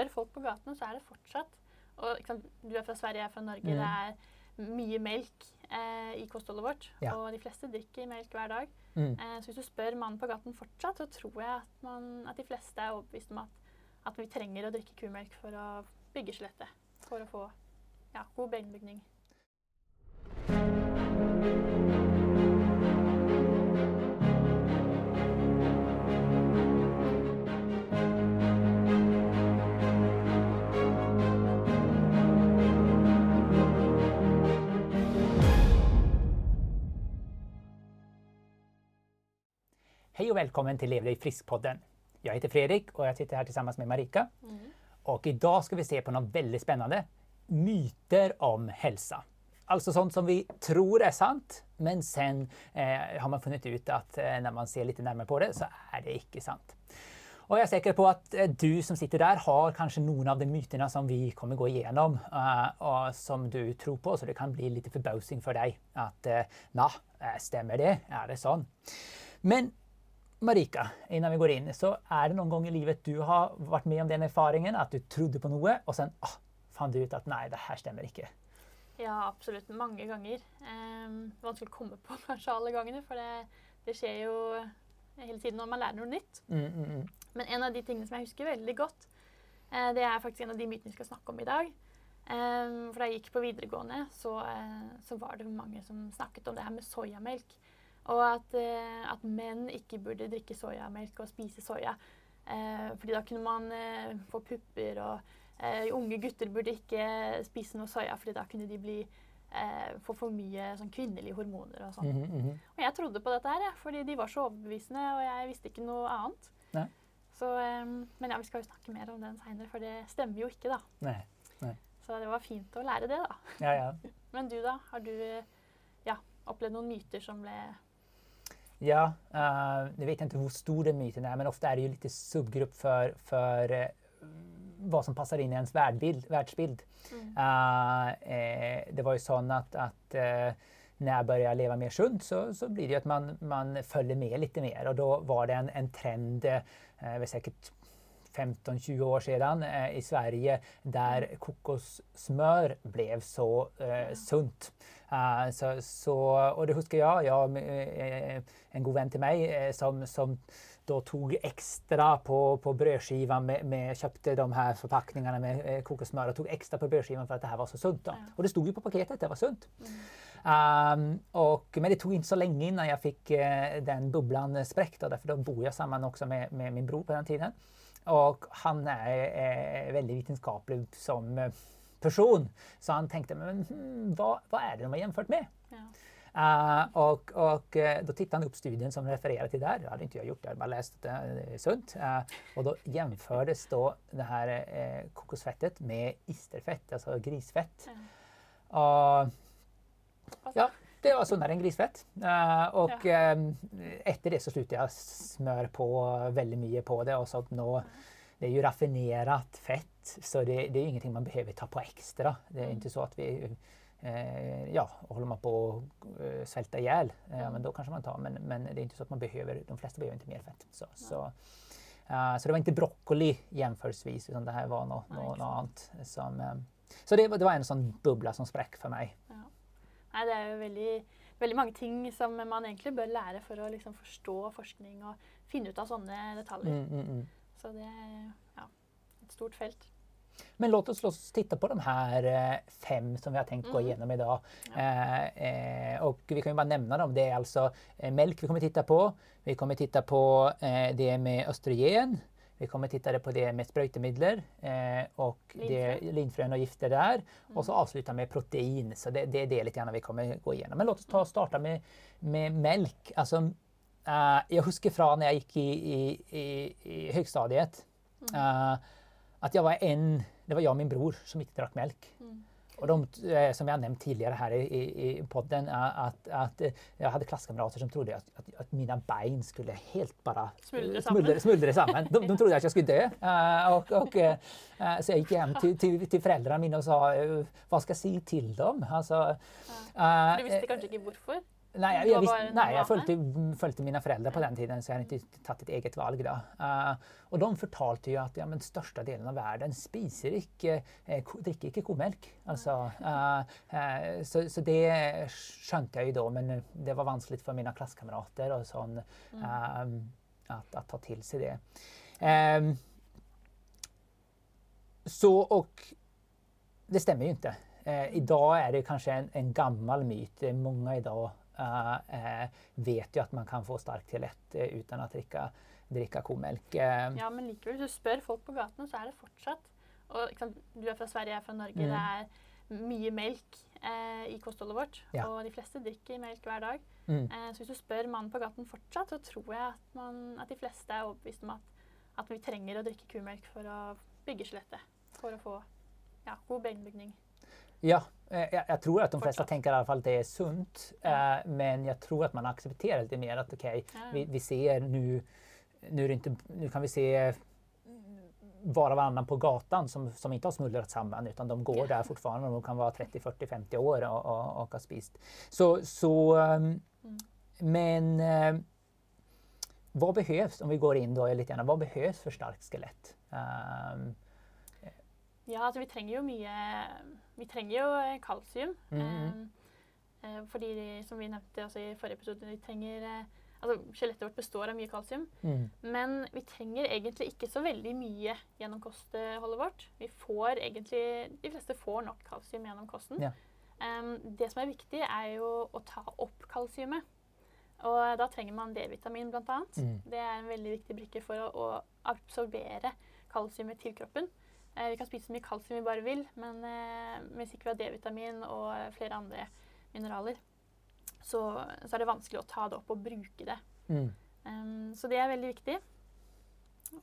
spør folk på gaten, så er det fortsatt og, sant, Du er fra Sverige, jeg er fra Norge. Mm. Det er mye melk eh, i kostholdet vårt. Ja. Og de fleste drikker melk hver dag. Mm. Eh, så hvis du spør mannen på gaten fortsatt, så tror jeg at, man, at de fleste er overbevist om at, at vi trenger å drikke kumelk for å bygge skjelettet. For å få ja, god benbygning. Hej och välkommen till Lev dig frisk-podden. Jag heter Fredrik och jag sitter här tillsammans med Marika. Och idag ska vi se på något väldigt spännande. Myter om hälsa. Alltså sånt som vi tror är sant, men sen eh, har man funnit ut att eh, när man ser lite närmare på det så är det inte sant. Og jeg er sikker på att eh, du som sitter der, har kanskje noen av de mytene som vi kommer gå igjennom, eh, och som du tror på, så det kan bli litt forbausing for deg at uh, na, stemmer det? Er det sånn? Men Marika, innan vi går inn, så er det noen ganger i livet du har vært med om den erfaringen at du trodde på noe, og så ah, fant du ut at nei, det her stemmer ikke? Ja, absolutt. Mange ganger. Eh, vanskelig å komme på kanskje alle gangene, for det, det skjer jo hele tiden når man lærer noe nytt. Mm, mm, mm. Men en av de tingene som jeg husker veldig godt, eh, det er faktisk en av de mytene vi skal snakke om i dag. Eh, for da jeg gikk på videregående, så, så var det mange som snakket om det her med soyamelk. Og at, eh, at menn ikke burde drikke soyamelk og spise soya. Eh, fordi da kunne man eh, få pupper, og eh, unge gutter burde ikke spise noe soya, fordi da kunne de bli, eh, få for mye sånn, kvinnelige hormoner og sånn. Mm -hmm. Og jeg trodde på dette her, ja, fordi de var så overbevisende, og jeg visste ikke noe annet. Nei. Så, eh, men ja, vi skal jo snakke mer om den seinere, for det stemmer jo ikke, da. Nej. Så det var fint å lære det, da. Ja, ja. Men du, da? Har du eh, ja, opplevd noen myter som ble Ja, uh, jag vet inte hur stor den myten är, men ofta är det ju lite subgrupp för, för uh, vad som passar in i ens världbild, världsbild. Uh, eh, det var ju så att, att eh, när jag började leva mer sunt så, så blir det ju att man, man följer med lite mer och då var det en, en trend, eh, var säkert 15-20 år siden eh, i Sverige der kokossmør ble så eh, sunt. Uh, så, så, og det husker jeg. jag eh, en god venn til mig eh, som, som da tog extra på, på brødskiva med, med, Kjøpte de her forpakningene med kokossmør og tok tog extra på brødskiva for at det her var så sunt. Da. Og det stod jo på paketet at det var sunt. Um, och, men det tog ikke så lenge innan jeg fikk uh, den boblen sprukket. Derfor da bor jeg sammen också med, med min bror på den tiden. Och han er, er veldig vitenskapelig som eh, person. Så han tenkte men hmm, hva, vad är det de har gjennomført med? ja. Uh, og, og eh, då tittade han opp studien som refererer til der. Det hadde ikke jeg gjort, jeg hadde bare lest det, det är sunt. Uh, og da jämfördes da det her uh, kokosfettet med isterfett, altså grisfett. Och, ja, det var sånn än grisfett. Uh, etter ehm, efter det så sluttet jeg å smøre på veldig mye på det och så nå, det er jo raffinert fett så det, det er ingenting man behøver ta på ekstra. Det er ikke så at vi eh, ja, holder man på å svelte i hjel, eh, men da kanskje man tar. Men, men det er ikke så at man behøver, de fleste behøver ikke mer fett. Så, så, eh, så det var ikke brokkoli jevnførsvis, utan det her var noe, noe, noe annet. Som, eh, så det, var- det var en sånn bubbla som spräck for mig. Nei, det er jo veldig, veldig mange ting som man egentlig bør lære for å liksom forstå forskning og finne ut av sånne detaljer. Mm, mm, mm. Så det er ja, et stort felt. Men låt oss, oss titta på de här eh, fem som vi har tänkt gå igjennom igenom idag. Ja. eh, och vi kan ju bara nämna dem. Det är alltså melk vi kommer titta på. Vi kommer titta på eh, det med östrogen. Vi kommer titta på det med spröjtemedel eh, och Linfrön. och gifter där. Och så avsluta med protein. Så det, det är det lite grann vi kommer gå igenom. Men låt oss ta starta med, med mjölk. Alltså, uh, jag husker från när jag gick i, i, i, i högstadiet. uh, att jag var en, det var jag och min bror som inte drack mjölk. Och de, eh, som jag nämnt tidigare här i, i, podden, eh, att, att eh, jag hade klasskamrater som trodde att, att, att mina ben skulle helt bara Smuldra sammen. samman. smuldra, smuldra. De, de trodde att jag skulle dö. Eh, och, och, eh, eh, så jag gick hem till, till, till föräldrarna mina och sa, eh, vad ska jag säga till dem? Alltså, ja. Du visste kanskje ikke hvorfor? Nei, jeg, jeg, jeg, nei, jeg fulgte, fulgte mine foreldre på den tiden, så jeg hadde ikke tatt et eget valg da. Uh, og de fortalte jo at ja, men største delen av verden spiser ikke, eh, drikker ikke komelk. Altså, uh, uh, så, så det skjønte jeg jo da, men det var vanskelig for mine klassekamerater og sånn, at ta til seg det. Um, så, og det stemmer jo ikke. I dag er det kanskje en, en gammel myt. Mange i idag eh, vet jo at man kan få sterk tilett eh, å drikke, drikke dricka komelk. Eh, Ja, men likevel, hvis du spør folk på gaten, så er det fortsatt og, sant, Du er fra Sverige, jeg er fra Norge. Mm. Det er mye melk eh, i kostholdet vårt. Ja. Og de fleste drikker melk hver dag. mm, Eh, så hvis du spør mannen på gaten fortsatt, så tror jeg at, man, at de fleste er overbevist om at, at vi trenger å drikke kumelk for å bygge skjelettet. For å få ja, god benbygning. Ja, jeg, jag, jag tror at de fleste tenker i alle fall at det er sunt. Eh, men jeg tror at man aksepterer litt mer at ja. vi, vi ser nu, nu, är det inte, nu kan vi se var og varannan på gatan som, som inte har smuldrat sammen utan de går där fortfarande och de kan være 30, 40, 50 år og, og, og har spist. Så, så, ehm, Mm. Men hva vad behövs, om vi går in då lite grann, vad behövs för starkt skelett? Ehm, Ja, altså vi trenger jo mye Vi trenger jo eh, kalsium. Mm -hmm. eh, fordi, de, som vi nevnte også i forrige episode, vi trenger eh, Altså, skjelettet vårt består av mye kalsium. mm, Men vi trenger egentlig ikke så veldig mye gjennom kostholdet vårt. Vi får egentlig De fleste får nok kalsium gjennom kosten. Ja. Um, det som er viktig, er jo å ta opp kalsiumet. Og da trenger man D-vitamin bl.a. Mm. Det er en veldig viktig brikke for å, å absorbere kalsiumet til kroppen. Eh, vi kan spise så mye kalsium vi bare vil, men eh, hvis ikke vi har D-vitamin og flere andre mineraler, så, så er det vanskelig å ta det opp og bruke det. mm, Um, så det er veldig viktig.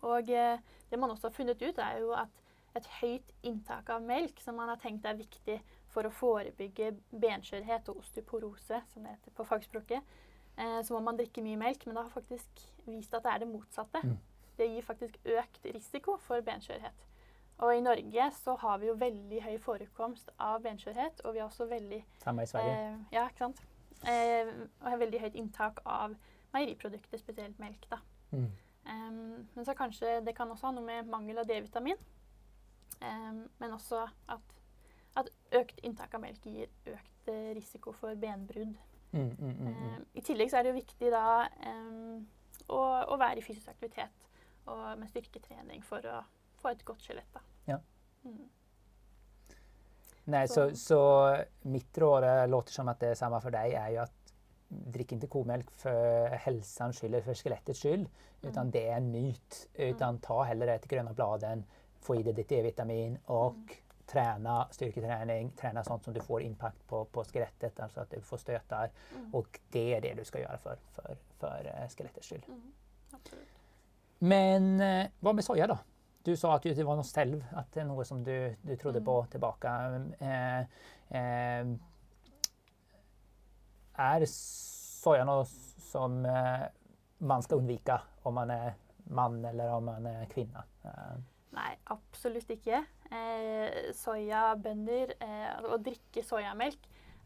Og eh, det man også har funnet ut, er jo at et høyt inntak av melk, som man har tenkt er viktig for å forebygge benskjørhet og osteoporose, som det heter på fagspråket, eh, så må man drikke mye melk. Men det har faktisk vist at det er det motsatte. Mm. Det gir faktisk økt risiko for benskjørhet. Og i Norge så har vi jo veldig høy forekomst av benskjørhet, og vi har også veldig Samme i Sverige. Eh, ja, ikke sant. Eh, og har veldig høyt inntak av meieriprodukter, spesielt melk. da. Mm. Em, men så kanskje det kan også ha noe med mangel av D-vitamin. Em, men også at, at økt inntak av melk gir økt eh, risiko for benbrudd. Mm, mm. Em, I tillegg så er det jo viktig da å, å være i fysisk aktivitet og med styrketrening for å få et godt skjelett. Ja. Mm. Nei, så, Så- så mitt råd eh, låter som at det er samme for deg, er jo at drikk ikke komelk for helsens skyld eller for skelettets skyld. Utan Mm. det er en myt. Utan ta heller ett gröna bladen, få i deg ditt D-vitamin og Mm. träna styrketräning, träna sånt som du får impact på, på skelettet, altså at du får støtar. Mm. Og det er det du skal gjøre for, for, for skjelettets skelettets skull. Mm. Men hva med soja då? Du sa at det var noe selv, at det er noe som du, du trodde Mm. på tilbake. Eh, eh, er soja noe som eh, man skal unnvike om man er mann eller om man er kvinne? Eh, Nei, absolutt ikke. Eh, Soyabønder eh, å drikke soyamelk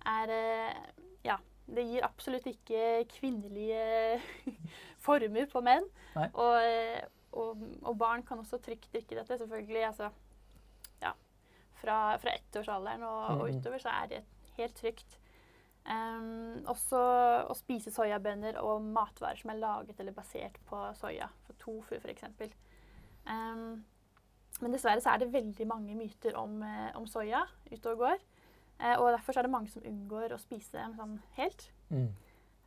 er eh, Ja, det gir absolutt ikke kvinnelige former på menn. Nei. Og, eh, og, og barn kan også trygt drikke dette, selvfølgelig. Altså, ja, fra, fra ettårsalderen og, og Mhm. utover så er det helt trygt. Um, også å spise soyabønner og matvarer som er laget eller basert på soya, for tofu f.eks. Um, men dessverre så er det veldig mange myter om, eh, om soya ute og går. Eh, og derfor så er det mange som unngår å spise dem sånn helt. mm,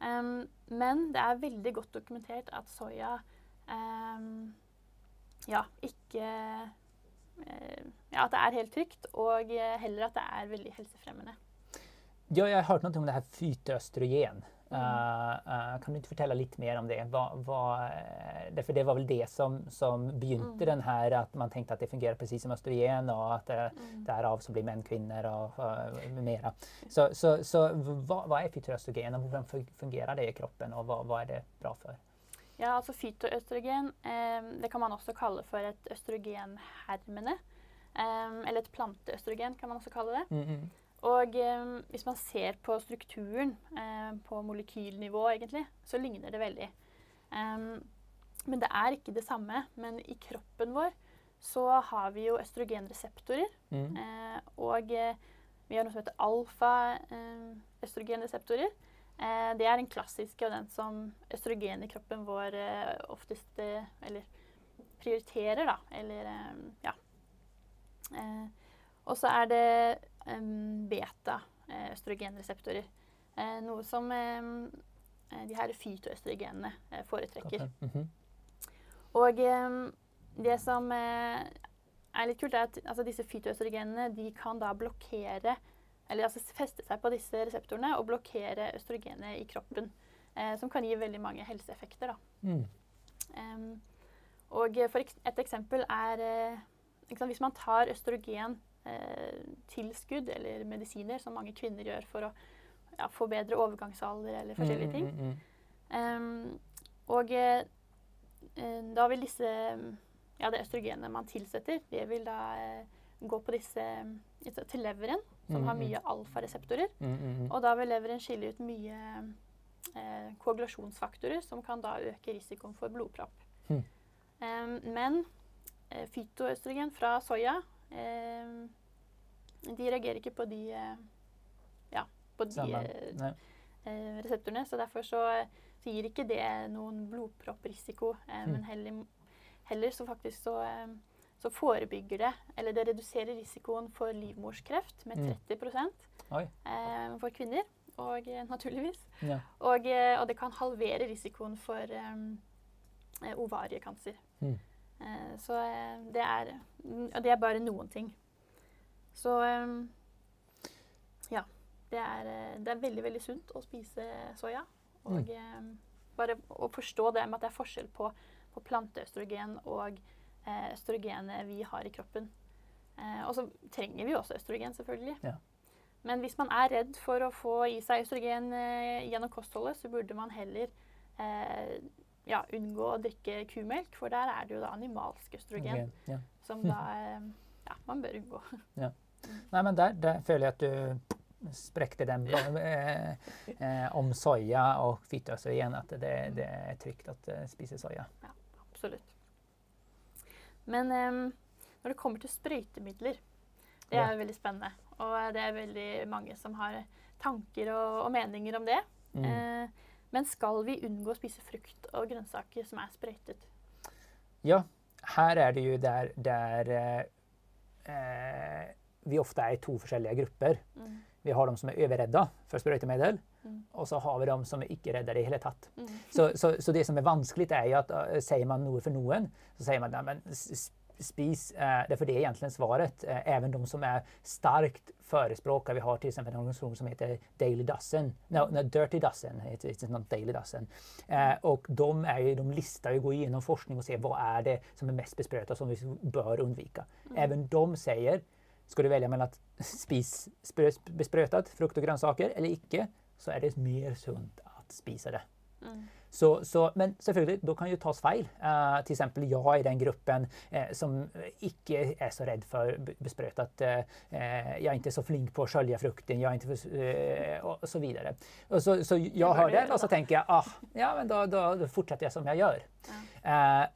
Um, men det er veldig godt dokumentert at soya ja, ikke eh, Ja, at det er helt trygt, og eh, heller at det er veldig helsefremmende. Ja, jeg har hørt noe om det her fyteøstrogen. Mm. Eh, kan du ikke fortelle litt mer om det? Hva, hva, därför det var vel det som, som begynte Mm. den her, at man tenkte at det fungerer precis som østrogen, og at Mm. därav så blir menn kvinner og, og mera. Så, så, så hva, hva, er fytoøstrogen, og hvordan fungerer det i kroppen og hva, hva er det bra för? Ja, altså fytoøstrogen eh, det kan man også kalle for et østrogenhermene. Eh, eller et planteøstrogen, kan man også kalle det. Mm, -hmm. Og eh, hvis man ser på strukturen eh, på molekylnivå, egentlig, så ligner det veldig. Um, men det er ikke det samme. Men i kroppen vår så har vi jo østrogenreseptorer. Mm. Eh, og eh, vi har noe som heter alfa-østrogenreseptorer. Eh, det er den klassiske og den som østrogen i kroppen vår eh, oftest eh, Eller prioriterer, da. Eller ja. Og så er det beta-østrogenreseptorer. Noe som de her fytoøstrogenene foretrekker. Mhm. Og det som er litt kult, er at altså, disse fytoøstrogenene de kan da blokkere Eller altså feste seg på disse reseptorene og blokkere østrogenet i kroppen. Eh, som kan gi veldig mange helseeffekter. Mm. Um, og for et eksempel er eh, sant, Hvis man tar østrogentilskudd eller medisiner, som mange kvinner gjør for å ja, få bedre overgangsalder eller forskjellige ting, Mm, mm, mm. Ehm, og eh, eh, da vil disse Ja, det østrogenet man tilsetter, det vil da eh, gå på disse eh, til leveren, som Mm, har mm. mye alfareseptorer. Mm, mm, mm. Og da vil leveren skille ut mye eh, koagulasjonsfaktorer, som kan da øke risikoen for blodpropp. Mm. Em, men eh, fytoøstrogen fra soya eh, de reagerer ikke på de eh, ja, på de eh, eh, reseptorene. Så derfor så, så gir ikke det noen blodpropprisiko. Mm. Men heller, heller så faktisk så, så forebygger det, eller det reduserer risikoen for livmorskreft med Mm. 30 mm. eh, for kvinner. Og eh, naturligvis. Ja. Og, eh, og det kan halvere risikoen for um, ovariekancer. Mm. Eh, så det er Og det er bare noen ting. Så um, ja. Det er, det er veldig, veldig sunt å spise soja. Og Mm. bare å forstå det med at det er forskjell på, på planteøstrogen og østrogenet vi har i kroppen. Eh, og så trenger vi jo også østrogen, selvfølgelig. Ja. Men hvis man er redd for å få i seg østrogen eh, gjennom kostholdet, så burde man heller eh, ja, unngå å drikke kumelk, for der er det jo da animalsk østrogen Okay, Ja. som da eh, ja, man bør unngå. Nei, men der, der føler jeg at du sprekte den eh, eh, om soya og fytoøstrogen. At det, det er trygt å eh, spise soya. Ja, Absolutt. Men um, når det kommer til sprøytemidler, det er jo veldig spennende. Og det er veldig mange som har tanker og, og meninger om det. Mm. Eh, men skal vi unngå å spise frukt og grønnsaker som er sprøytet? Ja, her er det jo der, der eh, eh, vi ofte er i to forskjellige grupper. Mm. Vi har de som er overredda for sprøytemiddel, Mm. Og så har vi dem som er ikke redda i det hele tatt. Mm. Så, så, så det som er vanskelig, er jo at uh, sier man noe for noen, så sier man at spis uh, Det er for det er egentlig svaret. Uh, Även de som er starkt förespråkar, vi har till exempel en organisation som heter Daily Dozen, no, no, Dirty Dozen, it's, it's not Daily Dozen. Eh, och de, är ju, de listar ju, går igenom forskning och ser vad är det som är mest besprötat som vi bör undvika. Även de säger, ska du välja mellan att spis sprö- besprötat frukt och grönsaker eller icke, så er det mer sunt å spise det. Mm. Så, så, men selvfølgelig, da kan jo tas feil. Uh, eksempel jeg i den gruppen uh, som ikke er så redd for besprøytet. Uh, eh, jeg er ikke så flink på å skjølge frukten, jeg er ikke for, uh, og så videre. Og så, så jeg hører det, og så tenker jeg ah, ja, men da, da, fortsetter jeg som jeg gjør.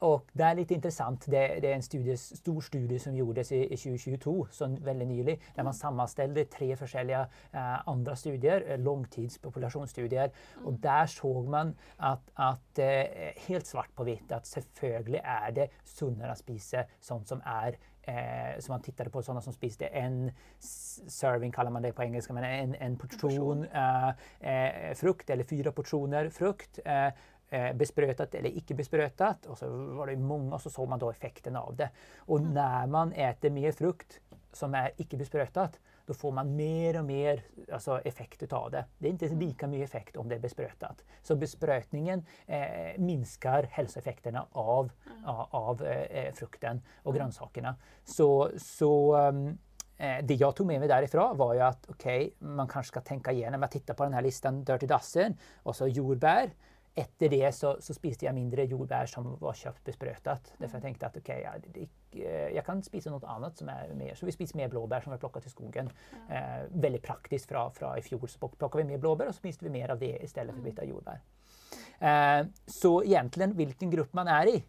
Og det er litt interessant. Det, det er en studie, stor studie som gjordes i, i 2022, så veldig nylig, der man sammenstelte tre forskjellige eh, andre studier, eh, langtidspopulasjonsstudier. Og der så man at, at eh, helt svart på hvitt at selvfølgelig er det sunnere å spise sånt som er Eh, så man tittade på sådana som spiste en serving, kallar man det på engelska, men en, en portion eh, eh, frukt eller fyra portioner frukt. Eh, besprötat eller icke besprötat. Och så var det många och så såg man då effekten av det. Och när man äter mer frukt som är icke besprötat, då får man mer och mer alltså, effekt av det. Det är inte lika mycket effekt om det är besprötat. Så besprötningen eh, minskar hälsoeffekterna av, av, av eh, frukten och grönsakerna. Så, så ehm, Eh, det jag tog med mig därifrån var ju att okej, man kanske ska tänka igenom att titta på den här listan Dirty Dozen och så jordbär, efter det så, så spiste jeg mindre jordbær som var kjøpt besprøtet. Derfor jeg tenkte at ok, jeg, jeg kan spise noe annet som er mer Så vi spiser mer blåbær som var plukket i skogen. Eh, veldig praktisk fra, fra, i fjor. Så plukket vi mer blåbær, og så spiste vi mer av det i stedet for bytte av jordbær. Eh, så egentlig hvilken gruppe man er i,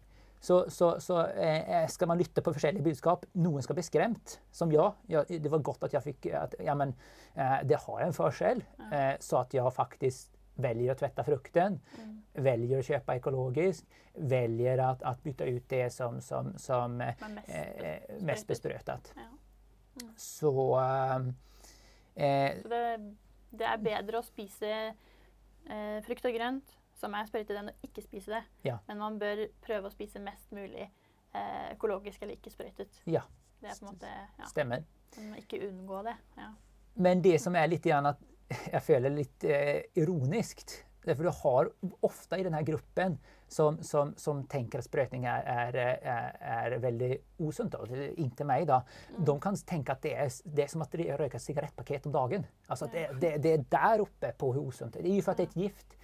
så, så, så eh, skal man lytte på forskjellige budskap. Noen skal bli skremt, som jeg. Ja, det var godt at jeg fikk at, ja, men, eh, Det har en forskjell, eh, så at jeg faktisk velger å tvette frukten, mm. velger å kjøpe økologisk, velger å bytte ut det som, som, som mest, eh, mest besprøtet. Ja. Mm. Så, eh, så det, det, er bedre å spise eh, frukt og grønt som er sprøytet, enn å ikke spise det. Ja. Men man bør prøve å spise mest mulig eh, økologisk eller ikke sprøytet. Ja. Det er på en måte, ja. Stemmer. Ikke unngå det. Ja. Men det som er litt at jeg føler litt eh, ironisk for du har ofte i denne gruppen som, som, som tenker at sprøyting er, er, er, er veldig usunt. Ikke meg, da. Mm. De kan tenke at det er, det som at de røyker sigarettpaket om dagen. Altså, det, det, det, er der oppe på hvor usunt det er. jo for at det er et gift.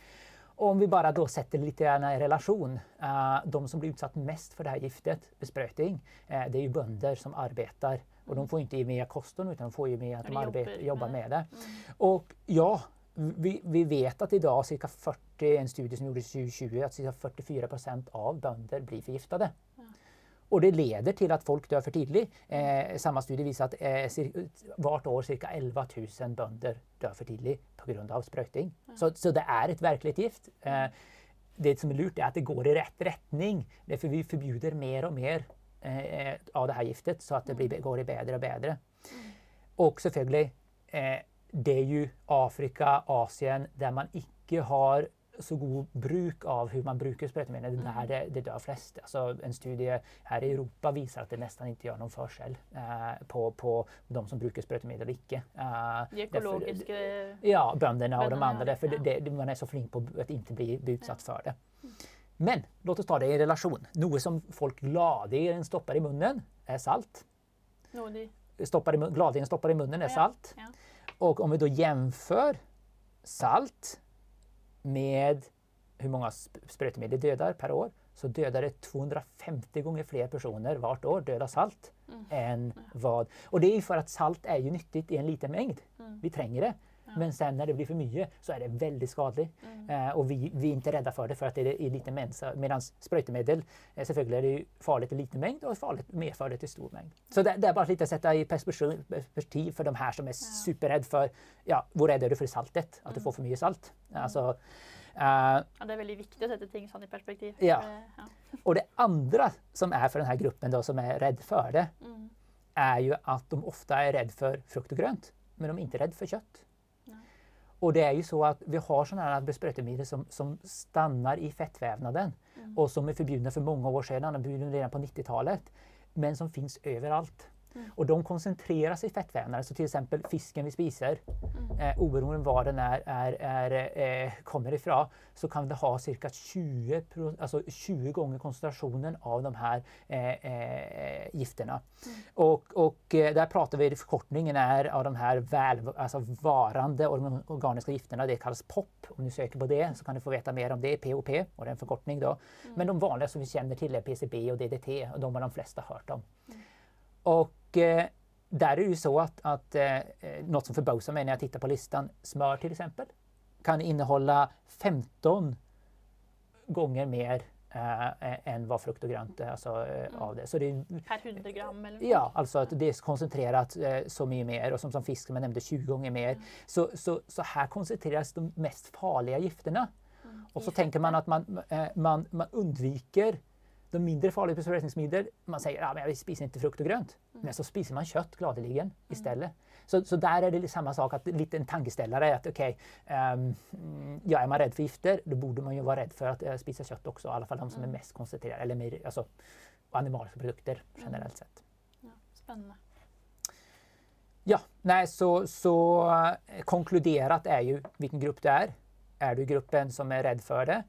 Og om vi bare da setter litt i relasjon Uh, de som blir utsatt mest for det her giftet, besprøyting, uh, det er jo bønder som arbeider. Og de får ikke med kosten, utan de får ju med at de arbetar, jobbar med det. Mm. Och ja, vi, vi, vet at i dag, cirka 40, en studie som gjordes 2020, at cirka 44 procent av bønder blir forgiftede. Og det leder til at folk dør for tidlig. Eh, samme studie viser at eh, hvert år cirka 11 000 bønder dør for tidlig av spröjting. Ja. Så, så, det er et verkligt gift. Eh, det som er lurt, er at det går i rett retning. Därför vi förbjuder mer og mer av det her giftet, så at det blir, går bedre og bedre. Mm. Og selvfølgelig eh, Det er jo Afrika, Asien, der man ikke har så god bruk av hvordan man bruker sprøytemidler. Det er der det, dør flest. Altså, en studie her i Europa viser at det nesten ikke gjør noen forskjell eh, på, på, de som bruker sprøytemidler eller ikke. Eh, de økologiske derfor, Ja, bøndene og de andre. For ja. det, man er så flink på å ikke bli utsatt for det. Men la oss ta det i relasjon. Noe som folk gladelig stopper i munnen, er salt. Noe de... Stopper i, gladelig stopper i munnen, er salt. Ja. Og om vi da jevnfører salt med hvor mange sprøytemidler døder per år, så døder det 250 ganger flere personer hvert år død av salt mm. enn hva Og det er for at salt er jo nyttig i en liten mengd. Mm. Vi trenger det. Ja. Men sen når det blir for mye, så er det veldig skadelig. Mm. Eh, och vi, vi, er ikke rädda for det, för att det er i liten mengd. Mens sprøytemiddel eh, är det farlig til liten mengd, og farligt, mer farlig til stor mengd. Så det, det er bare litt å sette i perspektiv for de här som er superredde for ja, hur rädd är du för saltet? At du mm. får for mye salt? Mm. Alltså, Uh, ja, det er veldig viktig å sette ting sånn i perspektiv. Ja. ja. og det andre som er for denne gruppen da, som er redd for det, mm. er jo at de ofte er redd for frukt og grønt, men de er ikke redd for kjøtt. Og det er jo så at vi har sånne sprøytemidler som, som stannar i fettvävnaden mm. og som er förbjudna for mange år siden, redan på 90-tallet, men som finnes overalt. Mm. Och de koncentrerar sig i fettvävnader. Så till exempel fisken vi spiser, mm. eh, oberoende var den är, är, är eh, kommer ifrån, så kan det ha cirka 20, alltså 20 gånger koncentrationen av de här eh, eh, gifterna. Mm. Och, och eh, där pratar vi, förkortningen är av de här väl, alltså varande organiska gifterna, det kallas POP. Om du söker på det så kan du få veta mer om det, POP, och det är en förkortning då. Mm. Men de vanliga som vi känner till är PCB och DDT och de har de flesta hört om. Mm. Och där är det ju så att, att eh, något som förbausar mig när jag tittar på listan, smör till exempel, kan innehålla 15 gånger mer eh, enn hva frukt og grønt eh, mm. av det. Så det per 100 gram? Eller ja, altså at det er koncentrerat eh, så mye mer Og som, som fisk som jeg nevnte, 20 ganger mer. Mm. Så, så, så her konsentreres de mest farlige giftene. Mm. Og så tenker man at man, eh, man, man undviker de mindre farlige besprøytningsmidler Man sier ja, men jeg spiser ikke frukt og grønt, mm. men så spiser man kjøtt gladelig mm. i stedet. Så, så, der er det samme sak, at litt en tankeställare at ok, um, ja, er man redd for gifter, da burde man jo være redd for å uh, spise kjøtt også. I alle fall de som er mm. mest konsentrert, eller mer, altså animalske produkter generelt sett. Ja, spennende. Ja, nei, så, så uh, konkluderat er jo hvilken gruppe du er. Er du gruppen som er redd for det?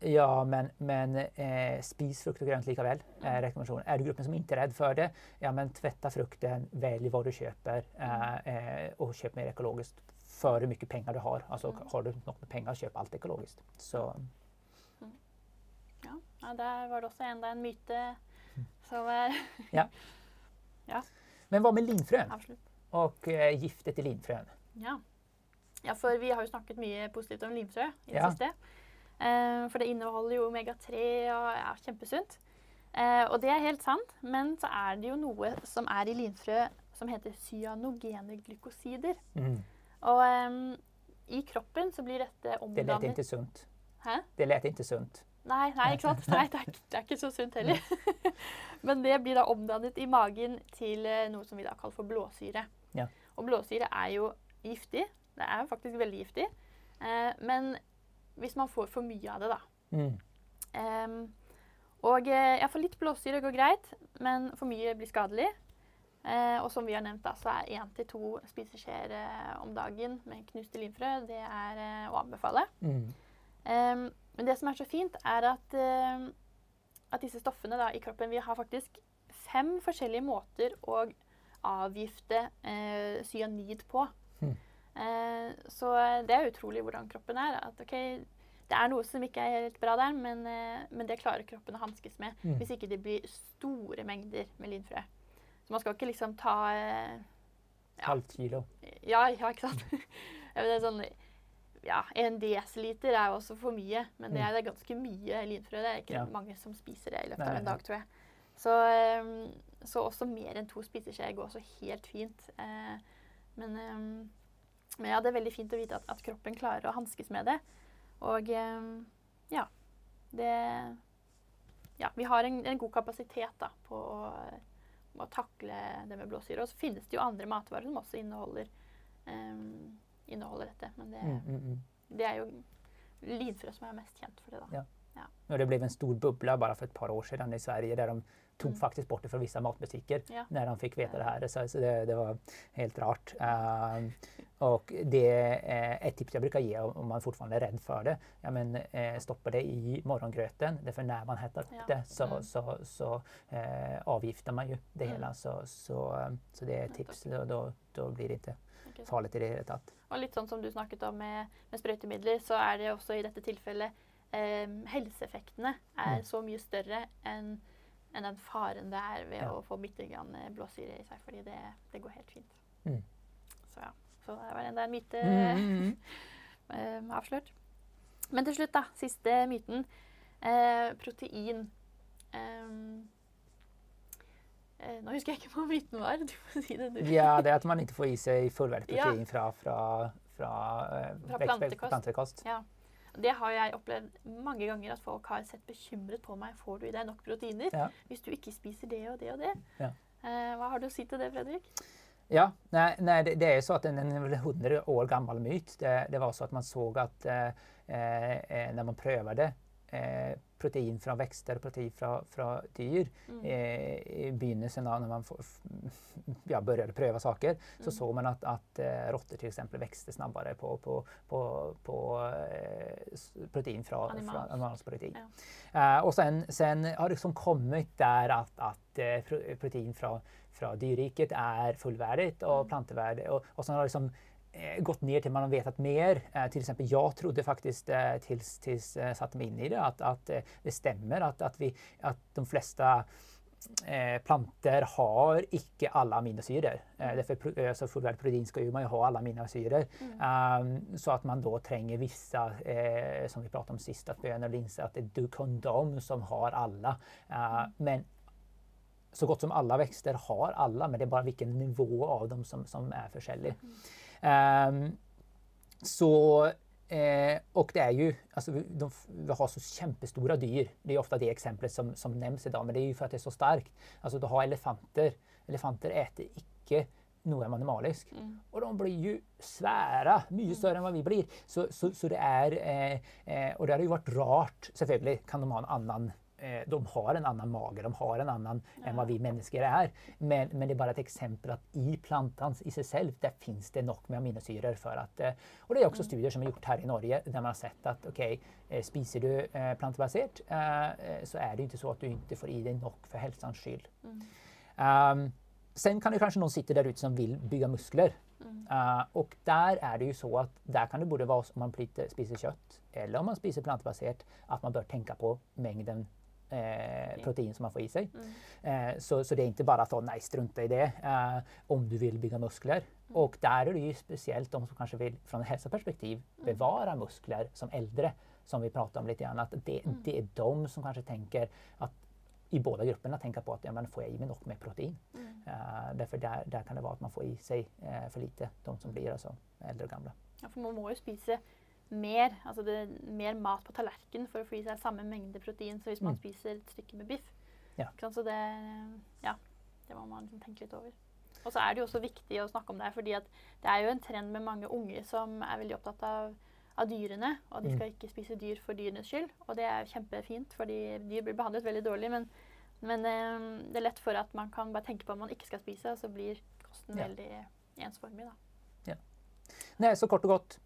Ja, men, men eh, spis frukt og grønt likevel. Eh. Er du gruppen som ikke er redd for det, ja, men tvetta frukten, velg hva du kjøper, eh, eh, og kjøp mer økologisk for hvor mye penger du har. Altså, har du nok med penger, kjøp alt økologisk. Så Ja, der var det også enda en myte som er Ja. Ja. Men hva med linfrøen? Absolutt. og eh, giftet i linfrøen? Ja. ja, for vi har jo snakket mye positivt om limfrø i det Ja. siste. Eh, for det inneholder jo omega-3 og er kjempesunt. Eh, og det er helt sant, men så er det jo noe som er i linfrø som heter cyanogene glykosider. Mm. Og em, i kroppen så blir dette omdannet Det leter ikke sunt. Hæ? Det leter ikke sunt. Nei, nei, ikke sant? Nei, det er, det er ikke så sunt heller. Men det blir da omdannet i magen til eh, noe som vi da kaller for blåsyre. Ja. Og blåsyre er jo giftig. Det er faktisk veldig giftig. Eh, men hvis man får for mye av det, da Mm. Um, Og jeg får litt blåsyre går greit, men for mye blir skadelig. Uh, og som vi har nevnt, da, så er én til to spiseskjeer uh, om dagen med knuste limfrø det er uh, å anbefale. Mm. Um, men det som er så fint, er at, at disse stoffene da, i kroppen Vi har faktisk fem forskjellige måter å avgifte eh, cyanid på. Eh, så det er utrolig hvordan kroppen er. At ok, det er noe som ikke er helt bra der, men, eh, men det klarer kroppen å hanskes med. Mm. Hvis ikke det blir store mengder med linfrø. Så man skal ikke liksom ta eh, Ja. Halvt kilo. ja, ja, ikke sant? Det er sånn, ja, En desiliter er også for mye, men det er, det er ganske mye linfrø. Det er ikke Ja. mange som spiser det i løpet av en dag, tror jeg. Så, så også mer enn to spiseskjeer går også helt fint. Eh, men, men ja, det er veldig fint å vite at, at kroppen klarer å hanskes med det. Og ehm, ja, det Ja, vi har en, en god kapasitet da, på å, å takle det med blåsyre. Og så finnes det jo andre matvarer som også inneholder ehm, inneholder dette. Men det, Mm, mm, mm. det er jo linfrø som er mest kjent for det. da. Ja. Och det ble en stor boble bare for et par år siden i Sverige der de tog Mm. faktiskt bort det från vissa matbutiker Ja. när han fick veta det här. Så, så det, det var helt rart. Uh, och det är ett tips jag brukar ge om man fortfarande är rädd för det. Ja, men, eh, stoppa det i morgongröten. Därför när man hettar upp Ja. det så, Mm. så, så eh, avgiftar man ju det Mm. hela. Så, så, eh, så det är ett tips. Då, då, då blir det inte Ikke farlig til i det hele tatt. Og litt sånn som du snakket om med, med sprøytemidler, så er det også i dette tilfellet ehm, helseeffektene er Mm. så mye større enn enn den faren det er ved Ja. å få bitte grann eh, blåsyre i seg, fordi det, det går helt fint. Mm. Så ja. Så det var enda en myte Mm, mm, mm. eh, avslørt. Men til slutt, da. Siste myten. Eh, protein. Um, eh, nå husker jeg ikke hva myten var. Du får si det, du. Ja, det at att man ikke får i seg fullvärdigt Ja. protein från, fra, från, eh, Fra plantekost. plantekost. Ja. Det har jeg opplevd mange ganger at folk har sett bekymret på meg. Får du i deg nok proteiner Ja. hvis du ikke spiser det og det og det? Ja. Eh, hva har du å si til det, Fredrik? Ja, nei, nei det, det er jo så at en, en 100 år gammel myt. Det, det var så at man så at eh, eh, när man prövade eh, protein fra vekster og protein fra, fra dyr Mm. eh, i begynnelsen av när man for, ja, begynte å prøve saker så så man at, at rotter f.eks. vokste snabbere på, på, på, på eh, protein fra, Animals. från animalsprotein. Eh, og sen, sen har det liksom kommet der at, att eh, protein fra, fra dyrriket er fullverdig og planteverdig. Og, og sånn har liksom eh, gått ner till man har vetat mer. Eh, till exempel jag trodde faktiskt eh, tills, tills jag satte mig in i det att, att eh, det stämmer att, att, vi, att de flesta eh, planter har ikke alle aminosyrer. Eh, Mm. eh, så fullverdig protein skal jo man jo ha alle aminosyrer. Mm. Um, så at man da trenger vissa, eh, som vi pratet om sist, at och linser, att det är dukondom som har alle. Uh, Men så godt som alle växter har alle, men det er bare vilken nivå av dem som, som er forskjellig. Um, så Eh, och det er jo altså, de, vi har så kjempestora dyr. Det er ofte det eksempelet som, som i dag, men det er jo for at det er så sterkt. Altså, du har elefanter. Elefanter eter ikke noe animalisk. Mm. Og de blir jo svære, mye større enn hva vi blir. Så, så, så det er eh, eh, Og det hadde jo vært rart Selvfølgelig kan de ha en annen De har en annen mage, de har en annen enn hva vi mennesker er. Men, men det er bare et eksempel at i plantan i seg selv der fins det nok med aminosyrer for at eh, Og det er også studier som er gjort her i Norge der man har sett at ok, eh, spiser du eh, plantebasert, eh, eh, så er det jo ikke så at du ikke får i deg nok for helsens skyld. Mm. Um, sen kan det kanske någon sitta där ute som vill bygga muskler. Mm. Uh, och där är det ju så att där kan det både vara om man spiser kött eller om man spiser plantbaserat att man bör tänka på mängden eh, protein som man får i sig. Mm. Eh, så, så det är inte bara att nej, strunta i det eh, om du vill bygga muskler. Och där är det ju speciellt de som kanske vill från ett hälsoperspektiv bevara muskler som äldre, som vi pratade om lite grann. Att det, det är de som kanske tänker att i båda grupperna tänka på att ja, men får jag i mig något med protein? Mm. Eh, därför där, där kan det vara att man får i sig uh, för lite, de som blir alltså äldre og gamle. Ja, for man må jo spise mer, altså det, mer mat på tallerkenen for å få i seg samme mengde protein som hvis man Mm. spiser et stykke med biff. Ja. Så det, ja, det må man liksom tenke litt over. Og så er det jo også viktig å snakke om det her, fordi det er jo en trend med mange unge som er veldig opptatt av, av dyrene, og de Mm. skal ikke spise dyr for dyrenes skyld. Og det er kjempefint, fordi dyr blir behandlet veldig dårlig. Men, men eh, det er lett for at man kan bare tenke på at man ikke skal spise, og så blir kosten Ja. veldig ensformig. da. Nej, så kort og gott,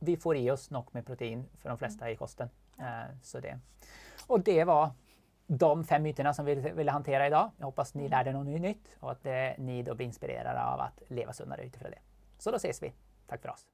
vi får i oss nok med protein for de fleste i kosten. Eh, det. Og det var de fem mytene som vi ville hantera dag. Jeg hoppas ni lærte noe nytt og at dere blir inspirert av å leve sunnere ut utifrån det. Så da ses vi. Takk for oss.